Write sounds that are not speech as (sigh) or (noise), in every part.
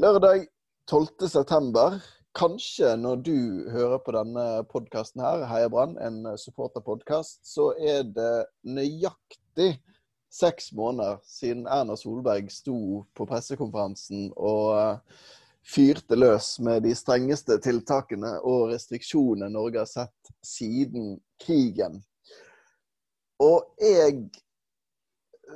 Lørdag 12. september. Kanskje når du hører på denne podkasten her, Heia Brann, en supporterpodkast, så er det nøyaktig seks måneder siden Erna Solberg sto på pressekonferansen og eh, fyrte løs med de strengeste tiltakene og restriksjonene Norge har sett siden krigen. Og jeg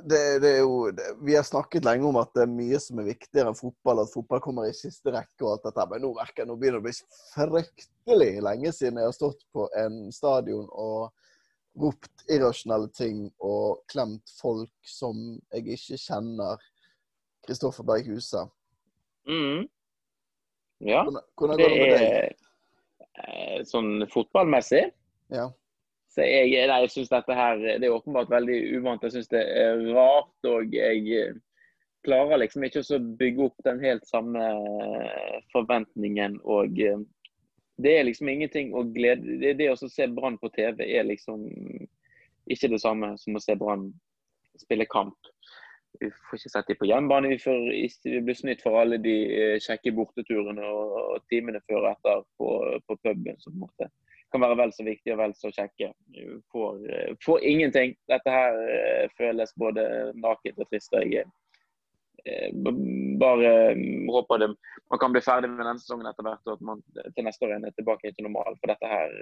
det, det, er jo det, Vi har snakket lenge om at det er mye som er viktigere enn fotball, at fotball kommer i siste rekke og alt dette. Men nå merker nå begynner det å bli fryktelig lenge siden jeg har stått på en stadion og ropt irrasjonelle ting og klemt folk som jeg ikke kjenner. Kristoffer Berg Huse. Mm. Ja. Hvordan, hvordan det med deg? Eh, sånn fotballmessig? Ja. Så jeg, nei, jeg synes dette her det er åpenbart veldig uvant. Jeg syns det er rart. Og jeg eh, klarer liksom ikke å bygge opp den helt samme eh, forventningen. Og eh, det er liksom ingenting å glede Det, det å se Brann på TV er liksom ikke det samme som å se Brann spille kamp. Vi får ikke sett dem på hjemmebane. Vi, vi blir snytt for alle de kjekke borteturene og, timene før og etter på, på puben. som måtte kan være vel så viktig og vel så kjekke. Får, eh, får ingenting. Dette her eh, føles både nakent og trist. Jeg eh, bare håper det, man kan bli ferdig med denne sesongen etter hvert, og at man til neste år er tilbake til normal. For dette her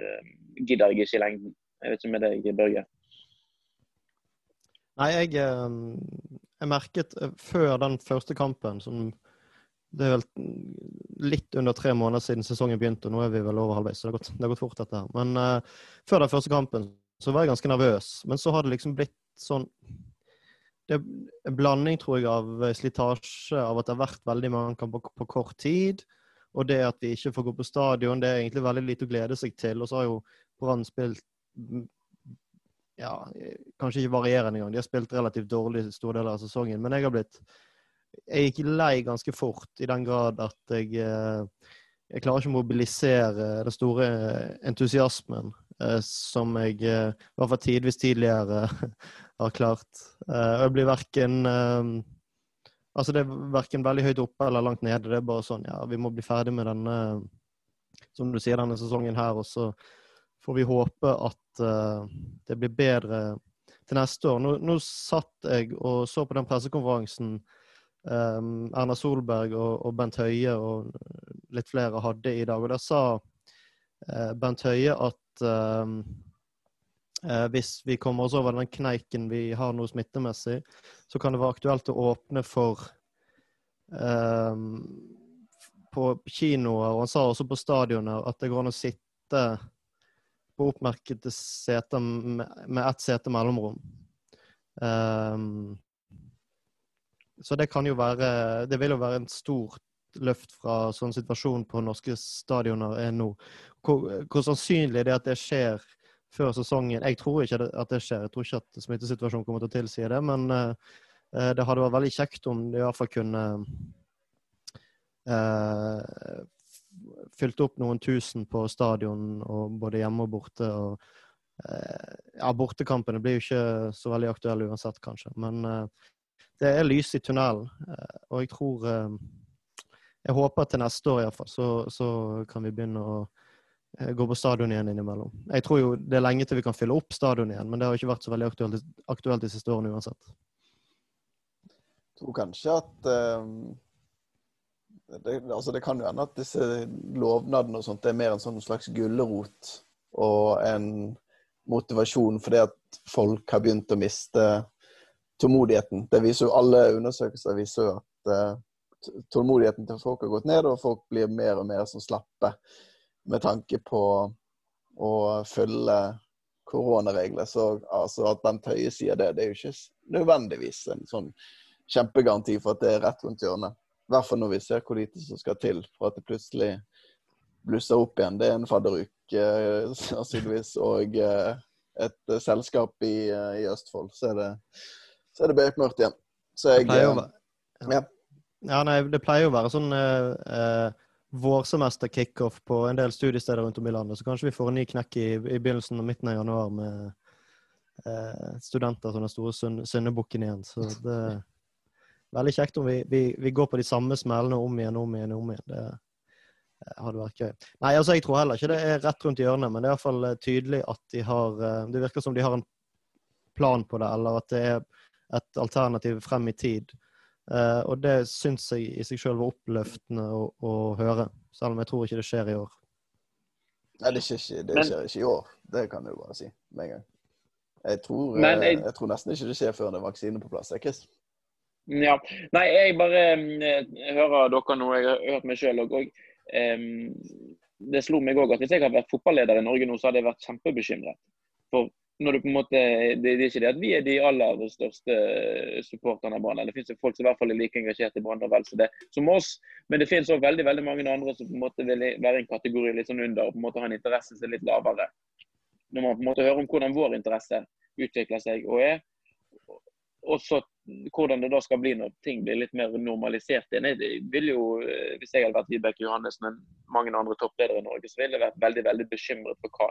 gidder jeg ikke i lengden. Jeg vet ikke med deg, Børge? Nei, jeg, jeg merket før den første kampen som det er vel litt under tre måneder siden sesongen begynte, og nå er vi vel over halvveis. Så det har gått, det har gått fort, dette her. Men uh, før den første kampen så var jeg ganske nervøs. Men så har det liksom blitt sånn Det er en blanding, tror jeg, av slitasje, av at det har vært veldig mange kamper på, på kort tid. Og det at vi ikke får gå på stadion, det er egentlig veldig lite å glede seg til. Og så har jo Brann spilt ja, kanskje ikke varierende engang. De har spilt relativt dårlig store deler av sesongen. Men jeg har blitt jeg gikk lei ganske fort, i den grad at jeg eh, jeg klarer ikke å mobilisere den store entusiasmen eh, som jeg eh, i hvert fall tidvis tidligere (laughs) har klart. jeg blir verken Altså, det er verken veldig høyt oppe eller langt nede. Det er bare sånn, ja, vi må bli ferdig med denne, som du sier, denne sesongen her. Og så får vi håpe at det blir bedre til neste år. Nå, nå satt jeg og så på den pressekonferansen um, Erna Solberg og, og, Bent Høie og litt flere hadde i dag. Og der sa uh, Bent Høie at um, uh, hvis vi kommer oss over den kneiken vi har nå smittemessig, så kan det være aktuelt å åpne for um, på kinoer, og han sa også på stadioner, at det går an å sitte på oppmerkede seter med, med ett sete mellomrom. Um, så det kan jo være Det vil jo være en stort løft fra sånn situasjon på norske stadioner er nå. Hvor, hvor sannsynlig er det at det skjer før sesongen? Jeg tror ikke at det skjer. Jeg tror ikke at smittesituasjonen kommer til å tilsi det. Men uh, det hadde vært veldig kjekt om det iallfall kunne uh, fylt opp noen tusen på stadion, og både hjemme og borte. og uh, ja, Bortekampene blir jo ikke så veldig aktuelle uansett, kanskje. Men uh, det er lys i tunnelen. Eh, og jeg tror eh, Jeg håper til neste år iallfall, så, så kan vi begynne å eh, gå på stadion igjen innimellom. Jeg tror jo det er lenge til vi kan fylle opp stadion igjen, men det har ikke vært så veldig aktuelt, aktuelt de siste årene uansett. Jeg tror kanskje at um, det, altså det kan jo hende at disse lovnadene og sånt er mer en sånn slags gulrot og en motivasjon fordi at folk har begynt å miste tålmodigheten. Det viser jo Alle undersøkelser viser jo at uh, tålmodigheten til folk har gått ned, og folk blir mer og mer som slappe med tanke på å følge koronaregler. Så altså, at Bent Høie sier det, det er jo ikke nødvendigvis en sånn kjempegaranti for at det er rett rundt hjørnet. I hvert fall når vi ser hvor lite som skal til for at det plutselig blusser opp igjen. Det er en fadderuke uh, sannsynligvis og uh, et selskap i, i, Østfold. Så er det så er det bekmørkt igjen. Så jeg eh, ja. ja. nei, det pleier å være sånn eh, eh, vårsemester-kickoff på en del studiesteder rundt om i landet. Så kanskje vi får en ny knekk i, i begynnelsen og midten av januar med eh, studenter som den store syndebukken igjen. Så det er veldig kjekt om vi, vi, vi går på de samme smellene om igjen om igjen. om igjen. Det eh, hadde vært gøy. Nei, altså jeg tror heller ikke det er rett rundt hjørnet, men det er iallfall tydelig at de har Det virker som de har en plan på det, eller at det er et alternativ frem i tid. Uh, og det syns jeg i seg sjøl var oppløftende å, å, høre, selv om jeg tror ikke det skjer i år. Nei, det skjer ikke, det skjer ikke i år. Det kan du bare si med en gang. Jeg tror, jeg, jeg, jeg tror, nesten ikke det skjer før det er vaksine på plass. Chris? Ja. Nei, jeg bare jeg hører dere nå. Jeg har hørt meg sjøl òg. Um, det slo meg òg at hvis jeg hadde vært fotballeder i Norge nå, så hadde jeg vært kjempebekymret. For når du på en måte, det, det er ikke det at vi er de aller største supporterne av Brann. Det finnes jo folk som i hvert fall er like engasjert i Brann og vel så det som oss. Men det finnes også veldig veldig mange andre som på en måte vil være en kategori litt sånn under og på en måte ha en interesse som er litt lavere. Når man på en måte hører om hvordan vår interesse utvikler seg og er, og så hvordan det da skal bli når ting blir litt mer normalisert igjen. Jeg vil jo, eh, Hvis jeg hadde vært Vibeke Johannessen og mange andre toppledere i Norge, så ville jeg vært veldig veldig bekymret for hva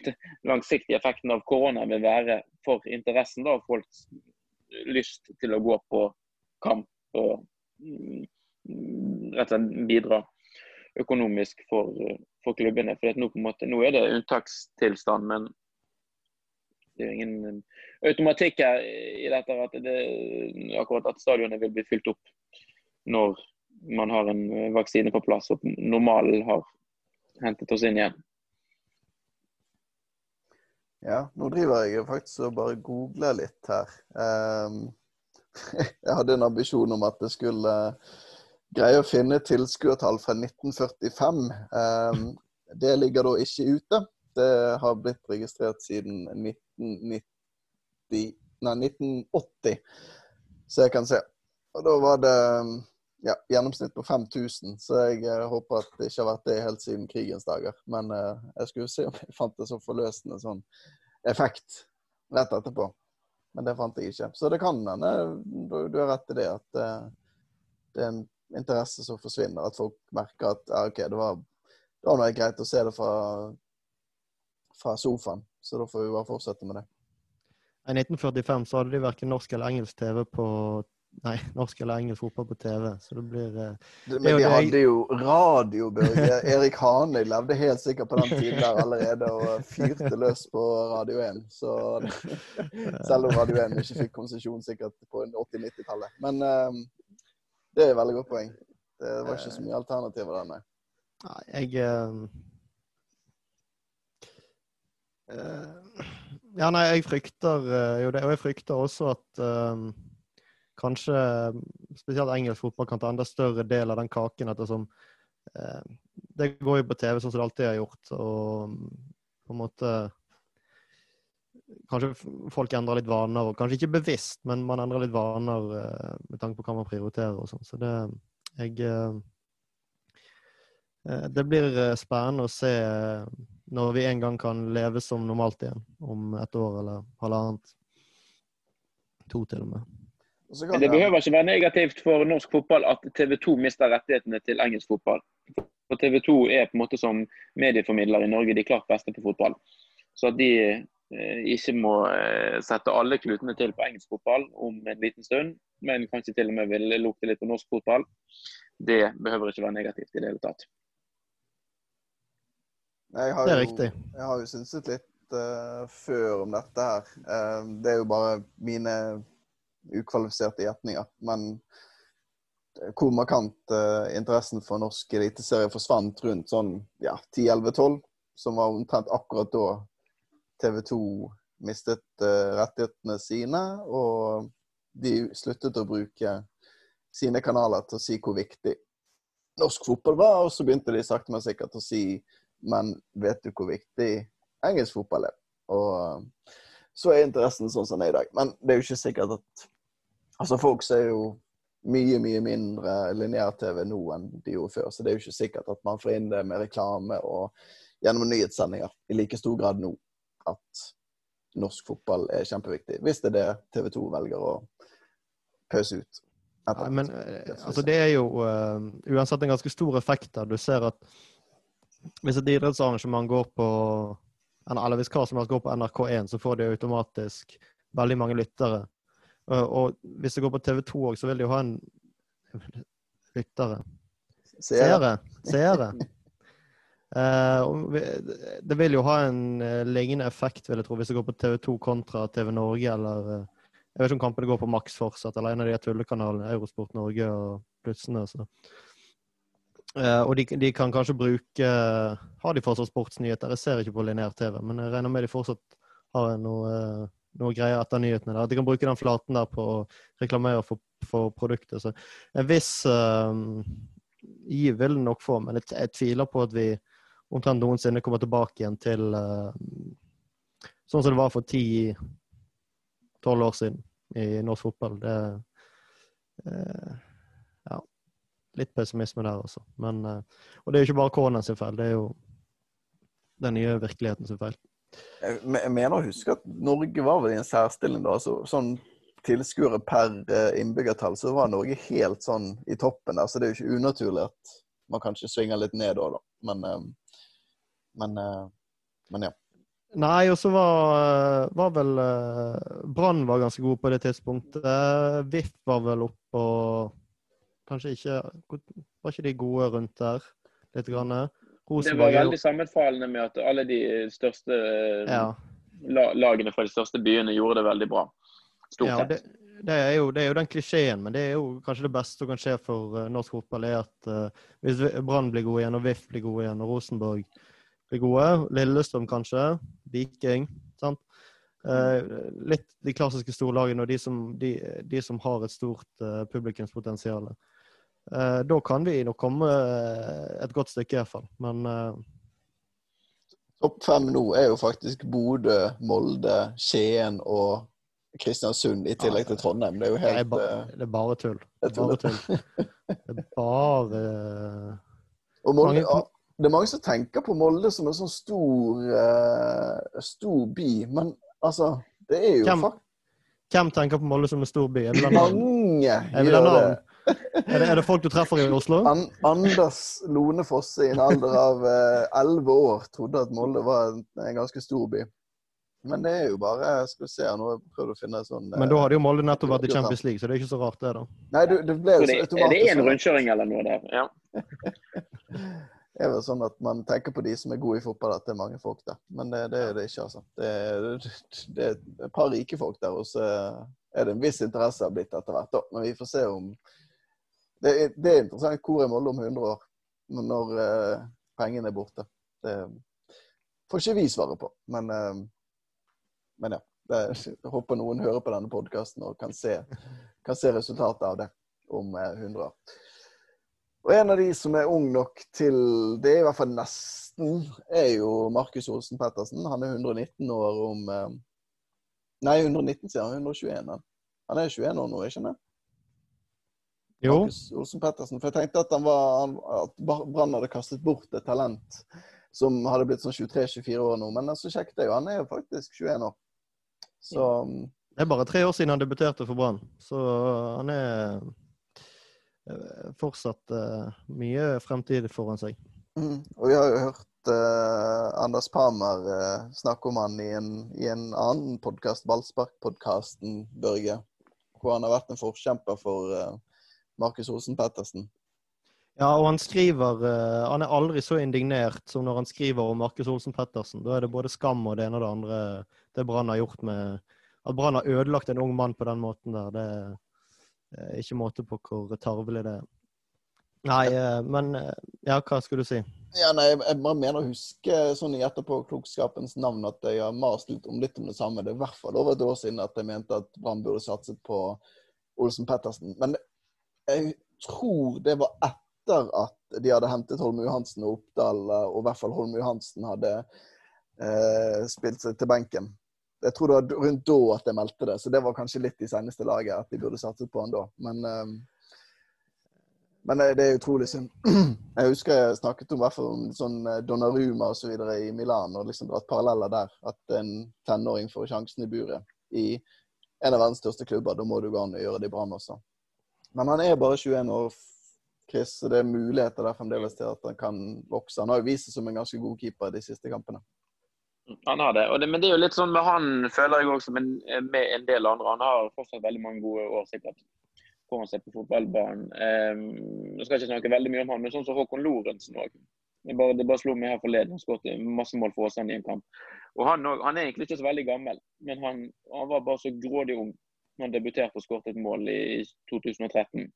(laughs) langsiktige effekten av korona vil være for interessen da, folks lyst til å gå på kamp og mm, rett og slett bidra økonomisk for, for klubbene. For nå, måte, nå, er det unntakstilstand, men det er ingen automatikk her i dette at, det, akkurat at stadionet vil bli fylt opp når man har en vaksine på plass og normalen har hentet oss inn igjen. Ja, nå driver jeg faktisk og bare googler litt her. Um, (laughs) jeg hadde en ambisjon om at jeg skulle uh, greie å finne tilskuertall fra 1945. Um, ehm, det ligger da ikke ute. Det har blitt registrert siden 1990 nei, 1980, så jeg kan se. Og da var det ja, gjennomsnitt på 5000, så jeg uh, håper at det ikke har vært det helt siden krigens dager. Men uh, jeg skulle se om jeg fant det så forløsende sånn effekt rett etterpå. Men det fant jeg ikke. Så det kan hende du, du har rett i det, at uh, det er en interesse som forsvinner. At folk merker at ja, OK, det var, det var noe greit å se det fra, fra sofaen. Så da får vi bare fortsette med det. I 1945 så hadde de verken norsk eller engelsk TV på Nei, norsk eller engelsk fotball på TV, så det blir eh, det, Men vi hadde jo radio, Børge. Erik Hane levde helt sikkert på den tiden der allerede og fyrte løs på Radio 1. Så (laughs) Selv om Radio 1 ikke fikk konsesjon sikkert på 80-90-tallet. Men um, det er et veldig godt poeng. Det var ikke så mye alternativer der, nei. Nei, jeg uh, uh, ja, nei, jeg frykter eh, jo det. Og jeg frykter også at um, kanskje spesielt engelsk fotball kan ta enda større del av den kaken. ettersom eh, Det går jo på TV sånn som det alltid har gjort. Og på en måte Kanskje folk endrer litt vaner, og kanskje ikke bevisst, men man endrer litt vaner eh, med tanke på hva man prioriterer og sånn. Så det jeg eh, Det blir spennende å se når vi en gang kan leve som normalt igjen om et år eller halvannet. To, til og med. Men det behøver ikke være negativt for norsk fotball at TV 2 mister rettighetene til engelsk fotball. For TV 2 er på en måte som medieformidler i Norge de klart beste på fotball. Så at de eh, ikke må eh, sette alle klutene til på engelsk fotball om en liten stund, men kanskje til og med vil lukte litt på norsk fotball, det behøver ikke være negativt i det hele tatt. det er jo, riktig. Jeg har jo synset litt uh, før om dette her. Uh, det er jo bare mine ukvalifiserte gjetninger. Men hvor markant uh, interessen for norsk eliteserie forsvant rundt sånn ja, 10-11-12, som var omtrent akkurat da TV 2 mistet rettighetene sine, og de sluttet å bruke sine kanaler til å si hvor viktig norsk fotball var, og så begynte de sakte, men sikkert å si men vet du hvor viktig engelsk fotball er? Og så er interessen sånn som den er i dag. Men det er jo ikke sikkert at Altså, folk ser jo mye, mye mindre lineær-TV nå enn de gjorde før, så det er jo ikke sikkert at man får inn det med reklame og gjennom nyhetssendinger i like stor grad nå at norsk fotball er kjempeviktig. Hvis det er det TV 2 velger å pøse ut. Nei, men eh, altså, det er jo uh, uansett en ganske stor effekt der. Du ser at hvis et idrettsarrangement går på eller hvis hva som helst går på NRK1, så får de automatisk veldig mange lyttere. Og, og hvis det går på TV 2 òg, så vil de jo ha en lyttere. Seere. Seere. Eh, det vil jo ha en eh, lignende effekt, vil jeg tro, hvis det går på TV2 kontra TV Norge, eller eh, Jeg vet ikke om kampene går på Max fortsatt, eller en av de tullekanalene, Eurosport Norge og plutselig. Så. Uh, og de, de kan kanskje bruke Har de fortsatt sportsnyheter? Jeg ser ikke på lineær TV, men jeg regner med de fortsatt har noe, eh, noe greier etter nyhetene. der. At de kan bruke den flaten der på å reklamere for, for produktet. Så en viss uh, giv vil den nok få, men jeg, jeg tviler på at vi omtrent noensinne kommer tilbake igjen til uh, sånn som det var for 10-12 år siden i norsk fotball. Det uh, Ja. Litt pessimisme der, altså. Men, og det er jo ikke bare Konen sin feil, det er jo den nye virkeligheten sin feil. Jeg mener å huske at Norge var vel i en særstilling da. Så, sånn tilskuere per eh, innbyggertall, så var Norge helt sånn i toppen der. Så det er jo ikke unaturlig at man kanskje svinger litt ned da, da. Men, eh, men, eh, men ja. Nei, og så var, var vel eh, Brann var ganske god på det tidspunktet. VIF var vel oppe og Kanskje ikke Var ikke de gode rundt der? Litt grann? Det var Rosenborg er jo- veldig sammenfallende med at alle de største eh, Ja. lagene fra de største byene gjorde det veldig bra. Stort Ja, sett. det, det, er jo, det er jo den klisjeen, men det er jo kanskje det beste som kan skje for eh, norsk fotball, er at uh, hvis Brann blir gode igjen, og VIF blir gode igjen, og Rosenborg blir gode, Lillestrøm kanskje, Viking sant? Uh, litt de klassiske storlagene og de som, de, de som har et stort uh, publikumspotensial. Eh, da kan vi nok komme eh, et godt stykke, iallfall. Men eh, Topp fem nå er jo faktisk Bodø, Molde, Skien og Kristiansund, i tillegg til Trondheim. Det er jo det, er helt ba, eh, det er bare tull. det er bare tull. Det er bare Og Molde, det er mange som tenker på Molde som en sånn stor, uh, stor by, men altså Det er jo Hvem- Hvem tenker på Molde som en stor by? Mange gjør det. Er det, er det folk du treffer i Oslo? An Anders Lone Fosse i en alder av eh, elleve år trodde at Molde var en, en ganske stor by. Men det er jo bare Skal vi se, nå prøver jeg å finne en sånn eh, Men da hadde jo Molde nettopp vært i Champions League, så det er ikke så rart, det, da. Nei, du, det ble jo Så automatisk. er det en sånn. rundkjøring eller noe der? Ja. (laughs) Det er vel sånn at man tenker på de som er gode i fotball, at det er mange folk der. Men det, det er det ikke, altså. Det er, det er et par rike folk der, og så er det en viss interesse blitt etter hvert. da. Men vi får se om Det er, det er interessant hvor er Molde om 100 år, når, eh, pengene er borte. Det får ikke vi svare på. Men, uh, men ja. Jeg håper noen hører på denne podkasten og kan se, kan se resultatet av det om eh, 100 år. Og en av de som er ung nok til Det i hvert fall nesten, er jo Markus Olsen Pettersen. Han er 119 år om eh, Nei, 119 sier han. 121. Han, er 21 år nå, ikke? Jo. Markus Olsen Pettersen. For jeg tenkte at, var, at Brann hadde kastet bort et talent som hadde blitt sånn 23-24 år nå. Men så sjekket jeg jo, han er jo faktisk 21 år. Så Det er bare tre år siden han debuterte for Brann, så han er eh, fortsatt uh, mye fremtid foran seg. Mm. Og vi har jo hørt uh, Anders Parmer uh, snakke om han i en, i en annen podkast, Ballspark-podkasten, Børge. Hvor han har vært en forkjemper for Markus Olsen Pettersen. Ja, og han skriver eh, Han er aldri så indignert som når han skriver om Markus Olsen Pettersen. Da er det både skam og det ene og det andre det Brann har gjort med At Brann har ødelagt en ung mann på den måten der, det er ikke måte på hvor tarvelig det er. Nei, eh, men eh, Ja, hva skulle du si? Ja, nei, jeg, jeg bare mener å huske sånn i etterpåklokskapens navn at jeg har mast litt om litt om det samme. Det er i hvert fall over et år siden at jeg mente at Brann burde satset på Olsen Pettersen. Men jeg tror det var etter at de hadde hentet Holme Johansen og Oppdal, og i hvert fall Holme Johansen hadde eh, spilt seg til benken. Jeg tror det var rundt da at jeg meldte det, så det var kanskje litt i seneste laget at de burde satset på han da. Men, eh, men eh, det er utrolig synd. (clears throat) Jeg husker jeg snakket om, om sånn eh, Donnaruma og så i Milan, og liksom dratt paralleller der. At en tenåring får sjansen i buret i en av verdens største klubber. Da må du gå an å gjøre det i Brann også. Men han er bare 21 år, Chris, så det er muligheter der fremdeles til at han kan vokse. Han har jo vist seg som en ganske god keeper de siste kampene. Han har det. det. Men det er jo litt sånn med han, føler jeg også, men med en del andre. Han har fortsatt veldig mange gode år sikkert foran seg på fotballbanen. Um, nå skal jeg ikke snakke veldig mye om han, men sånn som Håkon Lorentzen òg. Det bare, bare slo meg her forleden. Han skåret masse mål for Åsane i en kamp. Og han, han, er egentlig ikke så veldig gammel, men han, han var bare så grådig ung når han debuterte og skåret et mål i 2013.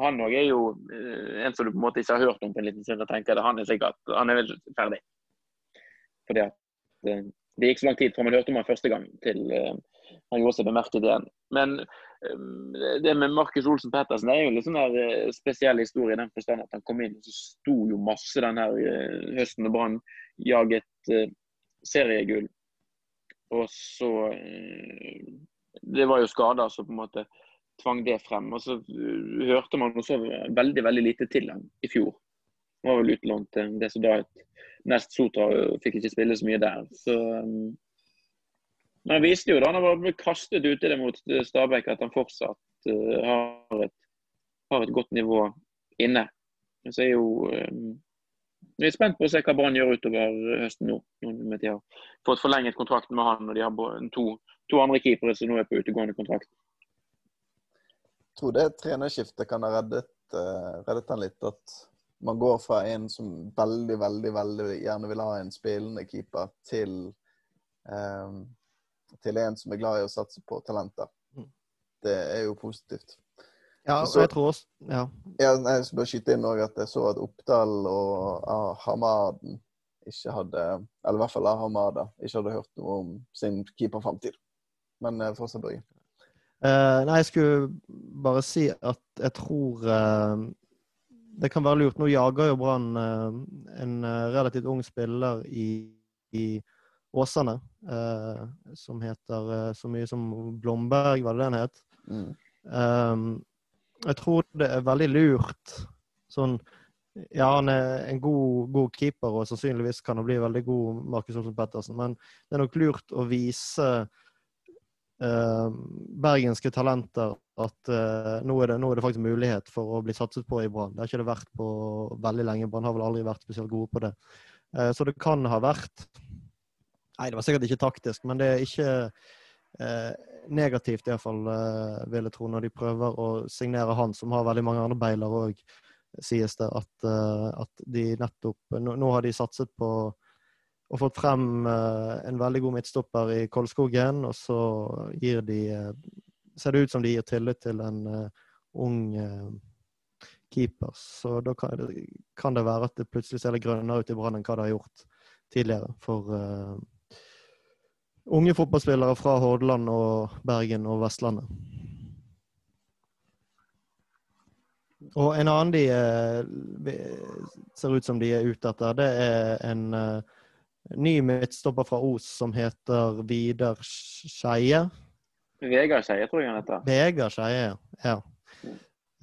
Han òg er jo uh, en som du på en måte ikke har hørt om på en liten stund. og tenker at Han er sikkert han er vel ferdig. Fordi at uh, det gikk så lang tid fra man hørte om han første gang, til uh, han gjorde seg bemerket igjen. Men det med Markus Olsen Pettersen det er jo litt sånn der eh, spesiell historie i den forstand at han kom inn og så sto jo masse den her eh, høsten da Brann jaget seriegull. Og så Det var jo skader som på en måte tvang det frem. Og så uh, hørte man også veldig veldig lite til ham i fjor. Han var vel utlånt til det som da het Nest Sotra, fikk ikke spille så mye der. Så um, men han viste jo da han var kastet ute det mot Stabæk, at han fortsatt har, et, har, et, godt nivå inne. Så er jo jeg er spent på å se hva Brann gjør utover høsten nå. når De har fått forlenget kontrakten med han, og de har to, to andre keepere som nå er på utegående kontrakt. Jeg tror det trenerskiftet kan ha reddet, uh, reddet han litt. At man går fra en som veldig, veldig, veldig gjerne vil ha en spillende keeper, til um, til en som er glad i å satse på talenter. Mm. Det er jo positivt. Ja, og jeg tror også ja. ja jeg skal bare skyte inn at jeg så at Oppdal og ah, Hamaden ikke hadde Eller i hvert fall Ahamada ikke hadde hørt noe om sin keeperframtid. Men eh, fortsatt, Børge. Uh, nei, jeg skulle bare si at jeg tror uh, det kan være lurt. Nå jager jo Brann uh, en relativt ung spiller i, i Åsane, eh, som heter eh, så mye som Blomberg, var det den het? Mm. Um, jeg tror det er veldig lurt sånn Ja, han er en god, god keeper, og sannsynligvis kan han bli veldig god, Markus Olsen Pettersen, men det er nok lurt å vise eh, bergenske talenter at eh, nå, er det, nå, er det, faktisk mulighet for å bli satset på i Brann. Det har ikke det vært på veldig lenge. Brann har vel aldri vært spesielt gode på det. Eh, så det kan ha vært Nei, det var sikkert ikke taktisk, men det er ikke eh, negativt iallfall, eh, vil jeg tro, når de prøver å signere han, som har veldig mange andre beiler òg, sies det. At, uh, at, de nettopp nå, nå, har de satset på og fått frem uh, en veldig god midtstopper i Kolskogen, og så gir de ser det ut som de gir tillit til en ung keeper. Så da kan det, kan det, være at det plutselig ser litt grønnere ut i Brann enn hva det har gjort tidligere. For unge fotballspillere fra Hordaland og Bergen og Vestlandet. Og en annen de eh, ser ut som de er ute etter, det er en uh, ny midtstopper fra Os som heter Vidar Skeie. Vegard Skeie, tror jeg han heter. Vegard Skeie, ja.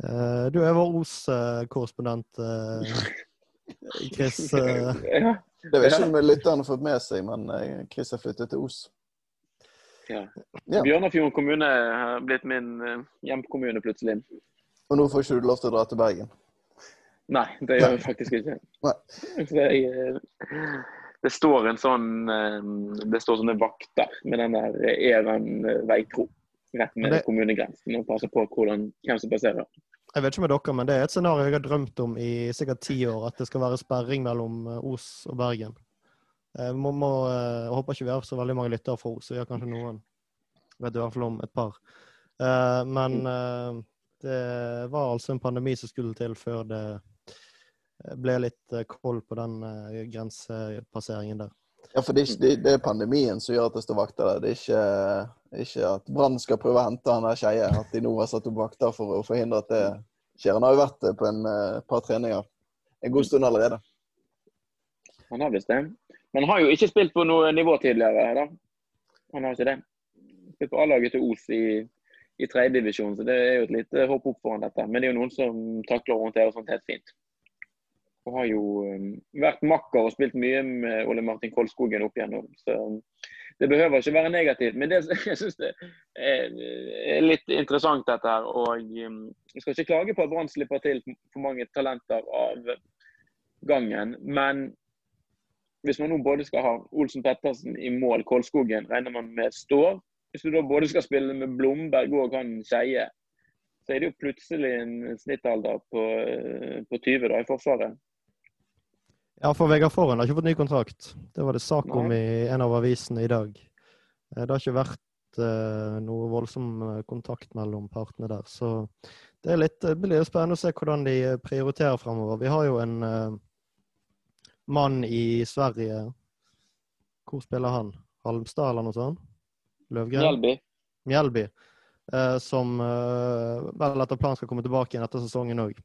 Uh, du er vår Os-korrespondent, Chris. ja. Det vet ikke om lytterne har fått med seg, men Chris har flyttet til Os. Ja. ja. Bjørnafjorden kommune har blitt min uh, hjemkommune plutselig. Og nå får ikke du lov til å dra til Bergen? Nei, det gjør jeg faktisk ikke. Jeg, uh, det står en sånn uh, Det står sånne vakter med den der Eran veikro rett med det... kommunegrensen og passer på hvordan, hvem som passerer. Jeg vet ikke med dere, men det er et scenario jeg har drømt om i sikkert ti år. At det skal være sperring mellom Os og Bergen. Eh, må, må, eh, jeg håper ikke vi har så veldig mange lyttere henne, så vi har kanskje noen. Vet i hvert fall om et par. Eh, men det var altså en pandemi som skulle til før det ble litt koll på den grensepasseringen der. Ja, for det er, ikke, det er, pandemien som gjør at det står vakter der. Det er ikke, ikke at Brann skal prøve å hente han der Skeie. At de nå har satt opp vakter for å forhindre at det skjer. Han har jo vært på en par treninger en god stund allerede. Han har visst det. Han har jo ikke spilt på noe nivå tidligere. da. Han har ikke det. Spilt på A-laget til Os i, i tredjedivisjon, så det er jo et lite hopp opp foran dette. Men det er jo noen som takler å håndtere sånt helt fint. Og har jo um, vært makker og spilt mye med Ole Martin Kolskogen opp igjennom. Så um, det behøver ikke være negativt. Men det, (laughs) jeg syns det er, litt interessant, dette her. Og um, jeg skal ikke klage på at Brann slipper til for mange talenter av gangen. Men hvis man nå både skal ha Olsen Pettersen i mål, Kolskogen regner man med står. Hvis du da både skal spille med Blomberg og han Skeie, så er det jo plutselig en snittalder på, eh, på 20 da i Forsvaret. Ja, for Vegard Forhen har ikke fått ny kontrakt. Det var det sak om Nei. i en av avisene i dag. Eh, Det har ikke vært eh, noe voldsom eh, kontakt mellom partene der. Så det, er litt, det blir spennende å se hvordan de prioriterer fremover. Vi har jo en eh, mann i Sverige Hvor spiller han? Halmstad eller noe sånt? Løvgren? Mjelby. Mjelby. Eh, som eh, vel etter planen skal komme tilbake igjen etter sesongen òg.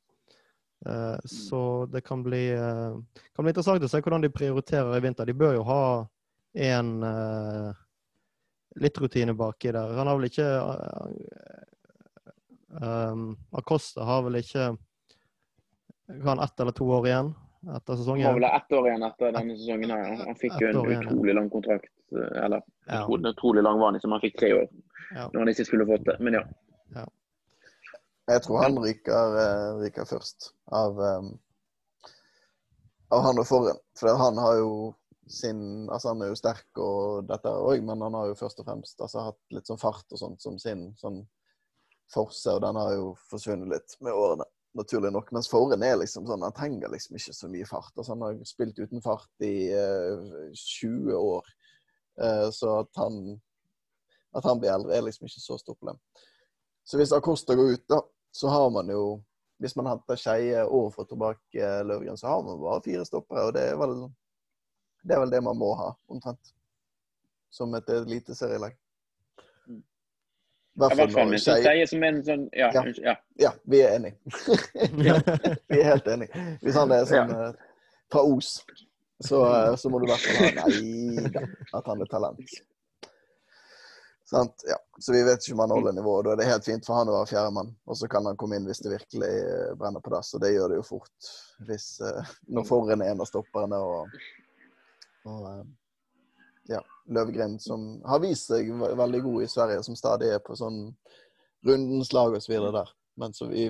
Eh, så det kan bli, eh, kan bli interessant å se hvordan de prioriterer i vinter. De bør jo ha en eh, litt rutine baki der. Han har vel ikke um, Acosta har vel ikke han ett eller to år igjen etter Han var vel ett år igjen etter denne sesongen. her. Han- Han fikk jo en utrolig lang kontrakt. eh, Eller Ja. utrolig, lang var som han fikk tre år Ja. når han ikke skulle fått det. Men ja. Jeg tror han ryker, eh, ryker først av, um, av han og Forren. For han har jo sin Altså, han er jo sterk og dette òg, men han har jo først og fremst altså, hatt litt sånn fart og sånt som sin sånn forse, og den har jo forsvunnet litt med årene. Naturlig nok. Mens Foren er liksom sånn Han trenger liksom ikke så mye fart. Altså, han har spilt uten fart i uh, 20 år. Uh, så at han at han blir eldre, er liksom ikke så stort problem. Så hvis Acosta går ut, da, så har man jo Hvis man henter Skeie og får tilbake Løvgren, så har man bare fire stoppere. Og det er vel det, er vel det man må ha, omtrent. Som et eliteserielag. Hvert fall når med Skeie- sier som en sånn Ja. Ja. ja. Ja, vi er enige. (laughs) vi er helt enige. Hvis han er sånn eh, fra Os, så, eh, så må du i hvert fall ha Nei da, at han er talent. Sant? Ja. Så vi vet ikke om han holder nivået. Da er det helt fint for han å være fjerdemann. Og så kan han komme inn hvis det virkelig eh, brenner på dass. Og det gjør det jo fort. Hvis, når Forren er en av stopperne og, og ja, Løvgren, som har vist seg veldig god i Sverige, som stadig er på sånn rundens lag osv. der. Men så vi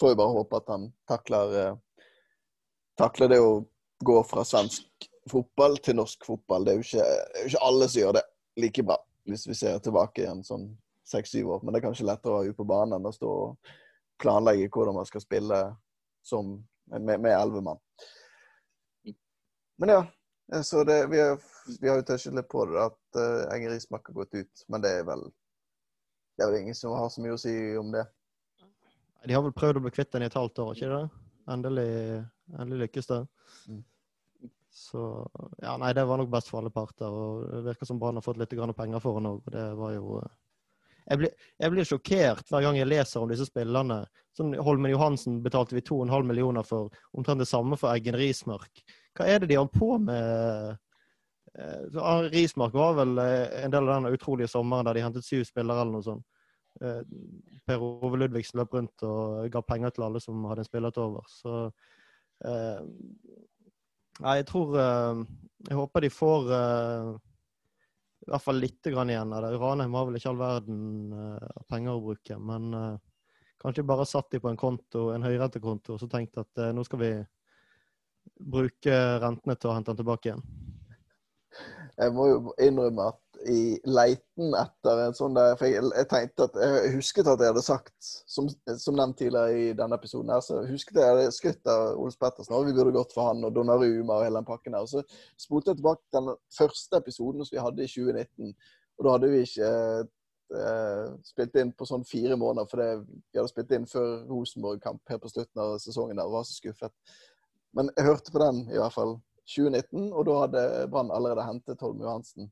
får jo bare håpe at han takler, eh, takler det å gå fra svensk fotball til norsk fotball. Det er jo ikke, er jo ikke alle som gjør det like bra, hvis vi ser tilbake igjen sånn seks-syv år. Men det er kanskje lettere å være ute på banen enn å stå og planlegge hvordan man skal spille som, med med elleve mann. Men ja, så det, vi, har, vi har jo touchet litt på det, at uh, Enger Rismark har gått ut. Men det er vel det er vel ingen som har så mye å si om det. De har vel prøvd å bli kvitt den i et halvt år, ikke det? Endelig, endelig lykkes det. Mm. Så ja, nei, det var nok best for alle parter. Og det virker som Brann har fått litt penger for henne òg, det var jo eh, jeg blir, jeg blir sjokkert hver gang jeg leser om disse spillerne. Sånn Holmen Johansen betalte vi 2,5 millioner for, omtrent det samme for Eggen Rismark. Hva er det de har på med? Eh, Rismark var vel eh, en del av den utrolige sommeren der de hentet syv spillere eller noe sånt. Eh, Per Ove Ludvigsen løp rundt og ga penger til alle som hadde en spiller til over. Så eh, jeg tror Jeg håper de får eh, i hvert fall litt grann igjen av det. Ranheim har vel ikke all verden eh, penger å bruke, men kanskje bare satt de på en konto, en høyrentekonto og så tenkt at nå skal vi bruke rentene til å hente den tilbake igjen. Jeg må jo innrømme at i leiten etter en sånn der For jeg, jeg tenkte at Jeg husket at jeg hadde sagt, som, som nevnt tidligere i denne episoden, her, så husket jeg hadde skrytt av Ols Pettersen. Og vi burde gått for han og Donnaruma og hele den pakken der. Og så spolte jeg tilbake til den første episoden som vi hadde i 2019. Og da hadde vi ikke eh, spilt inn på sånn fire måneder, for vi hadde spilt inn før Rosenborg-kamp helt på slutten av sesongen der, og var så skuffet. Men jeg hørte på den i hvert fall 2019, og da hadde Brann allerede hentet Holm Johansen.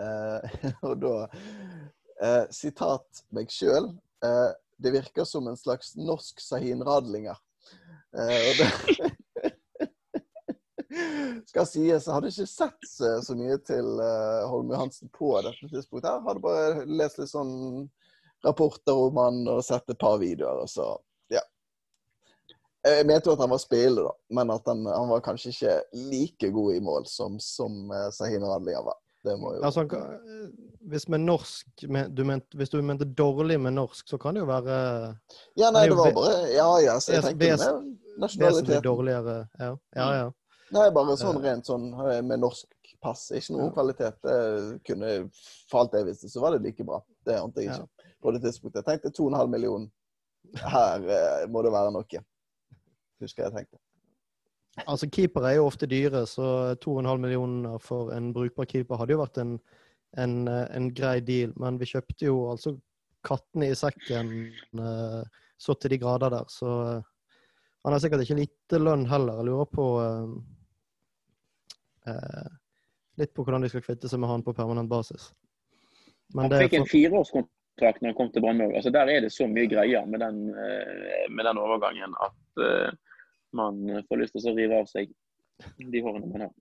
Eh, (laughs) og da eh, Sitat meg sjøl. Eh, det virker som en slags norsk Sahin Radlinger. Eh, og det (laughs) skal sies, jeg hadde ikke sett så, så mye til eh, Holm Johansen på dette tidspunktet. Jeg hadde bare lest litt sånn rapporter om han og sett et par videoer. og så. Jeg mente jo at han var spiller, da, men at han, han var kanskje ikke like god i mål som, som eh, Sahin Radlia var. Det må jo Altså, han hvis, med norsk, du ment, hvis du mente dårlig med norsk, så kan det jo være Ja, nei, det var bare Ja, ja, så jeg tenkte ves- med vesentlig dårligere. Ja, ja. ja. Nei, bare sånn rent sånn eh, med norsk pass. Ikke noe Ja. kvalitet. Det kunne, for alt jeg visste, så var det like bra. Det ante jeg ikke på det tidspunktet. Jeg tenkte 2,5 millioner. Her eh, må det være noe. Husker jeg tenkte. Altså, Keepere er jo ofte dyre, så 2,5 millioner for en brukbar keeper hadde jo vært en, en, en grei deal. Men vi kjøpte jo altså kattene i sekken eh, så til de grader der. Så eh, han har sikkert ikke lite lønn heller. Jeg lurer på eh, eh, litt på hvordan de skal kvitte seg med han på permanent basis. Men Han det fikk en fireårskontrakt når han kom til Brann òg. Altså, der er det så mye greier med den, med den overgangen at eh, man får lyst til å rive av seg de hårene man har.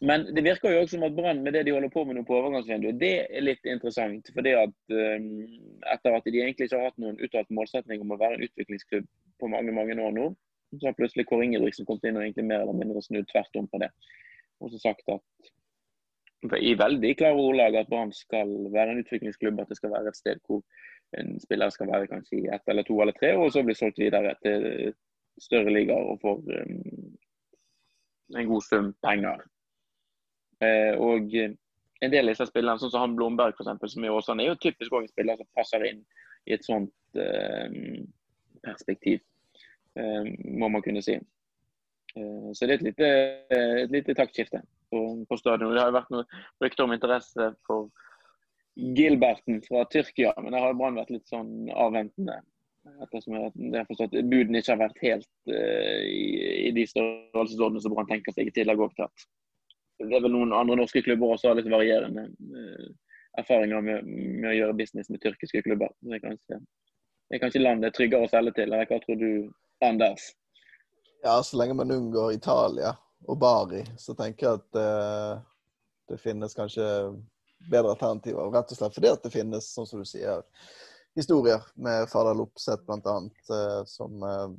Men det virker jo også som at Brann med det de holder på med nå på overgangsvinduet, det er litt interessant. fordi at eh, etter at de egentlig ikke har hatt noen uttalt målsetning om å være en utviklingsklubb på mange mange år nå, så har plutselig Kåre Ingebrigtsen kommet inn og egentlig mer eller mindre snudd tvert om på det. Og så sagt at i veldig klare ordlag at Brann skal være en utviklingsklubb, at det skal være et sted hvor en spiller skal være kanskje i ett eller to eller tre, og så bli solgt videre til større ligaer og får um, en god sum penger. Eh, og en del av disse spillerne, sånn som han Blomberg eksempel, som er Åsane, er jo typisk også en spiller som passer inn i et sånt eh, perspektiv, eh, må man kunne si. Eh, så det er et lite, et lite taktskifte på, på stadion. Det har jo vært noe rykter om interesse for Gilberten fra Tyrkia, men der har Brann vært litt sånn avventende. Ettersom jeg har forstått at budene ikke har vært helt uh, i, i de størrelsesordene som Brann tenker seg tidligere opptatt. Det er vel noen andre norske klubber også har litt varierende uh, erfaringer med, med, å gjøre business med tyrkiske klubber. Det er kanskje, det er kanskje landet tryggere å selge til. Eller hva tror du, Anders? Ja, så lenge man unngår Italia og Bari, så tenker jeg at uh, det finnes kanskje bedre alternativer. Rett og slett fordi at det finnes, sånn som du sier, historier med Fardal Opseth bl.a. Uh, som, uh,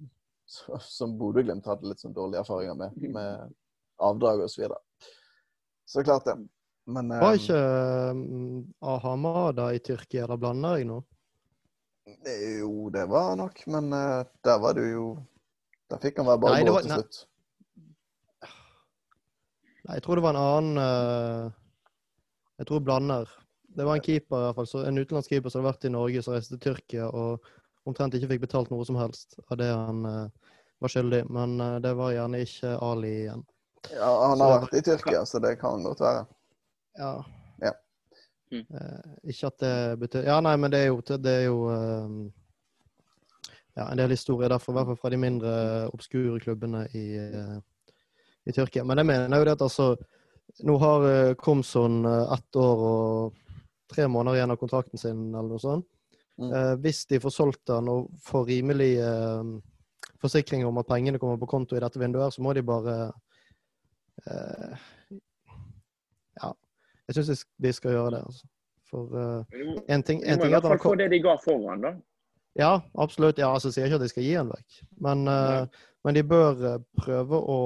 som Bodø-Glimt hadde litt sånn dårlige erfaringer med, med avdrag osv. Så, videre. så klart det. Men Var ikke um, Ahamada i Tyrkia? Da blander jeg nå? Jo, det var nok, men uh, der var det jo Der fikk han være bare gå til slutt. Nei, jeg tror det var en annen Jeg tror blander. Det var en keeper, i hvert fall, så, en utenlandsk keeper som hadde vært i Norge, som reiste til Tyrkia og omtrent ikke fikk betalt noe som helst av det han uh, var skyldig. Men uh, det var gjerne ikke Ali igjen. Ja, Han har vært i Tyrkia, så det kan godt være. Ja. ja. Mm. Uh, ikke at det betyr Ja, nei, men det er jo, det er jo ja, en del historier derfor, i hvert fall fra de mindre obskure klubbene i, i Tyrkia. Men jeg mener jo det at altså Nå har Komson ett år og tre måneder igjen av kontrakten sin, eller noe sånt. Mm. Eh, hvis de får solgt den og får rimelig eh, forsikring om at pengene kommer på konto i dette vinduet, så må de bare eh, Ja. Jeg syns de skal gjøre det, altså. For én ting, en ting er at han få det de ga foran, da. Ja, absolutt. Ja, altså, jeg sier ikke at de skal gi han vekk. Men, uh, men de bør prøve å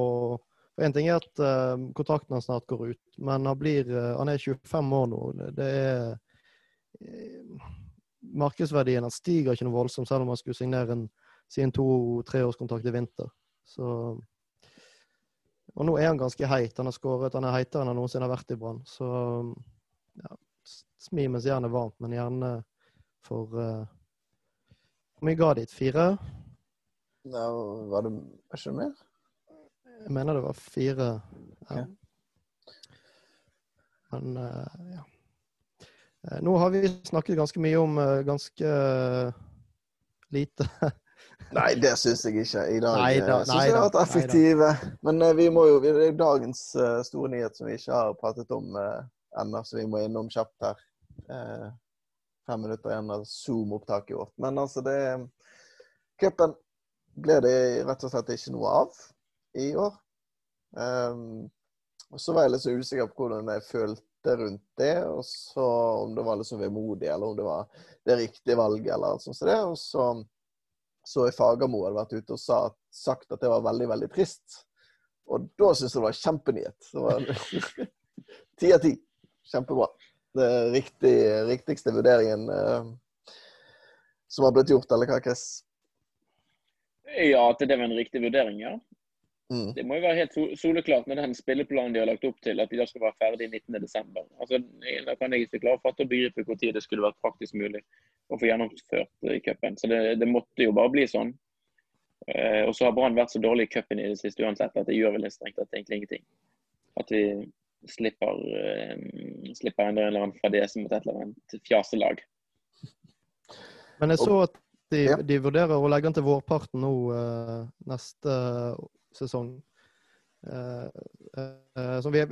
for En ting er at uh, kontrakten hans snart går ut, men han, blir, han er 25 år nå. Det, er uh, Markedsverdien hans stiger ikke noe voldsomt, selv om han skulle signere en sin to-treårskontrakt i vinter. Så Og nå er han ganske heit. Han har skåret, han er heitere enn han noensinne har vært i Brann. Så ja, smi mens jernet er varmt, men gjerne for hvor mye ga de? Fire? Ja, var det ikke mer? Jeg mener det var fire. Ja. Men uh, ja. Nå har vi snakket ganske mye om uh, ganske lite. (laughs) Nei, det syns jeg ikke. I dag Nei da, syns jeg vi har vært effektive. Men vi må jo, det er dagens store nyhet som vi ikke har pratet om ennå, så vi må innom kjapt her. fem minutter igjen av Zoom-opptaket vårt. Men altså, det Cupen ble det rett og slett ikke noe av i år. Um, og så var jeg litt så usikker på hvordan jeg følte rundt det, og så om det var litt så vemodig, eller om det var det riktige valget, eller alt sånt som det. Og så så jeg Fagermo hadde vært ute og sa, sagt at det var veldig, veldig trist. Og da syntes jeg det var kjempenyhet. (laughs) Ti av ti. Kjempebra. Det riktig, riktigste vurderingen uh, som har blitt gjort, eller hva, Chris? Ja, at det var en riktig vurdering, ja. Mm. Det må jo være helt soleklart med den spilleplanen de har lagt opp til, at de da skal være ferdig 19.12. Altså, da kan jeg ikke klare å fatte og begripe hvor tid det skulle vært praktisk mulig å få gjennomført i cupen. Så det, det måtte jo bare bli sånn. Eh, og så har Brann vært så dårlig i cupen i det siste uansett at det gjør vel strengt tatt egentlig ingenting. At vi slipper, eh, slipper en eller annen fadese mot et eller annet fjaselag. Men jeg så at de, de vurderer å legge den til vårparten nå eh, neste sesong. Eh, eh, vi,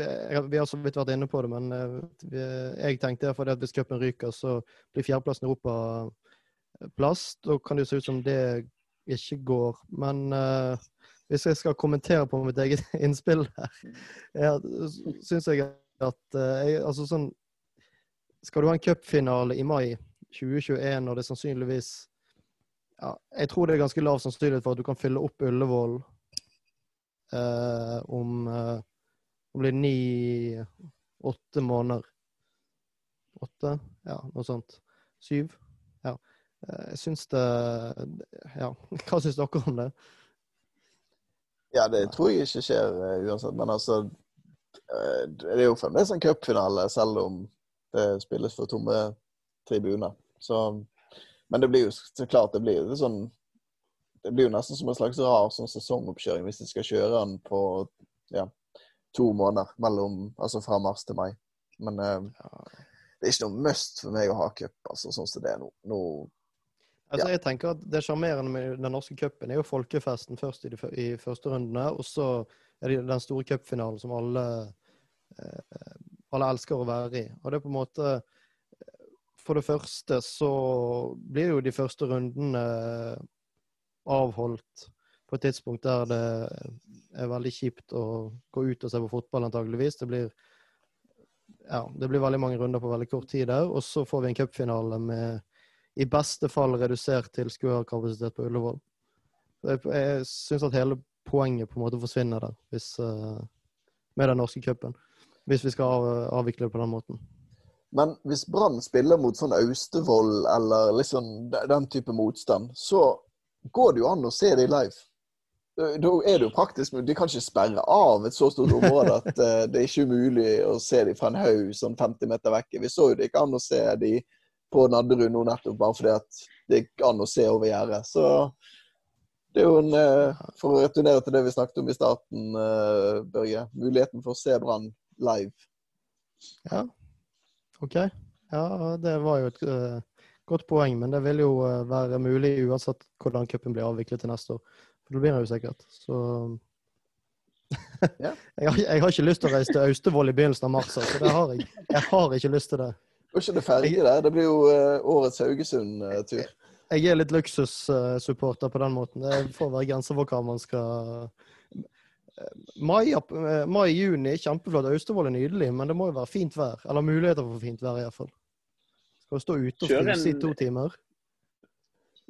vi har så vidt vært inne på det, men eh, vi, jeg tenkte for at hvis cupen ryker, så blir fjerdeplassen i Europa eh, plass. Da kan det se ut som det ikke går. Men hvis jeg skal kommentere på mitt eget (laughs) innspill her, ja, syns jeg at jeg, altså sånn Skal du ha en cupfinale i mai 2021, og det er sannsynligvis ja, Jeg tror det er ganske lav sannsynlighet for at du kan fylle opp Ullevål eh, om eh, det blir ni-åtte måneder. Åtte? Ja, noe sånt. Syv? Ja. Eh, Jeg syns det Ja, (laughs) hva syns dere om det? Ja, det tror jeg ikke skjer eh, uansett. Men altså eh, Det er jo fremdeles en cupfinale, selv om det spilles for tomme tribuner. Så Men det blir jo så klart det blir jo sånn Det blir jo nesten som en slags rar sånn sesongoppkjøring hvis de skal kjøre den på ja, to måneder mellom Altså fra mars til mai. Men eh, det er ikke noe must for meg å ha cup, altså, sånn som det er nå. nå Altså, jeg tenker at Det sjarmerende med den norske cupen er jo folkefesten først i de i første rundene, og så er det den store cupfinalen som alle, eh, alle elsker å være i. Og det er på en måte For det første så blir jo de første rundene avholdt på et tidspunkt der det er veldig kjipt å gå ut og se på fotball, antageligvis. Det blir, ja, det blir veldig mange runder på veldig kort tid der. Og så får vi en cupfinale med i beste fall redusert tilskuerkapasitet på Ullevål. Jeg, jeg syns at hele poenget på en måte forsvinner der hvis, eh, med den norske cupen. Hvis vi skal av, avvikle det på den måten. Men hvis Brann spiller mot sånn Austevoll eller liksom den type motstand, så går det jo an å se dem live. Da er det jo praktisk men De kan ikke sperre av et så stort område at (laughs) eh, det er ikke umulig å se dem fra en haug sånn 50 meter vekke. Vi så jo det ikke an å se dem på Nadderud nå nettopp, bare fordi at det gikk an å se over gjerdet. Så det er jo en eh, For å returnere til det vi snakket om i starten, eh, Børge. Muligheten for å se Brann live. Ja, OK. Ja, det var jo et godt poeng, men det vil jo eh, være mulig uansett hvordan cupen blir avviklet til neste år. For det blir den jo sikkert. Så (laughs) jeg, har, jeg har ikke lyst til å reise til Austevoll i begynnelsen av mars, altså. Det har jeg. Jeg har ikke lyst til det. Går ikke det ferge der? Det blir jo eh, årets Haugesund-tur. Jeg er litt luksussupporter på den måten. Det får være grenser for hva man skal Mai-juni, mai, juni, kjempeflott. Austevoll er nydelig, men det må jo være fint vær. Eller muligheter for fint vær, iallfall. Skal du stå ute og fryse i to timer?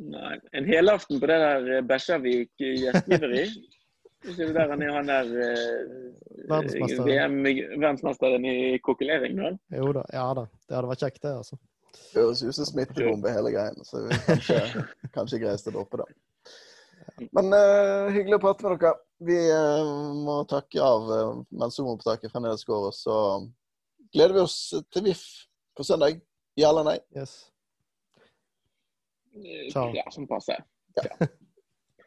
Nei, en helaften på det der Bæsjavik Bekkjarvik gjestgiveri. (laughs) Ikke det der han er han der eh, verdensmesteren i kokkelering, da? Jo da. Ja da. Det hadde vært kjekt, det, altså. Høres ut som smittebombe hele greien, så vi (laughs) kanskje, kanskje greies det oppe, da. Men uh, hyggelig å prate med dere. Vi uh, må takke av uh, mens Zoom-opptaket fremdeles går. Og så gleder vi oss til VIF på søndag. Ja eller nei? Yes. Ciao. Ja, som passe. Ja.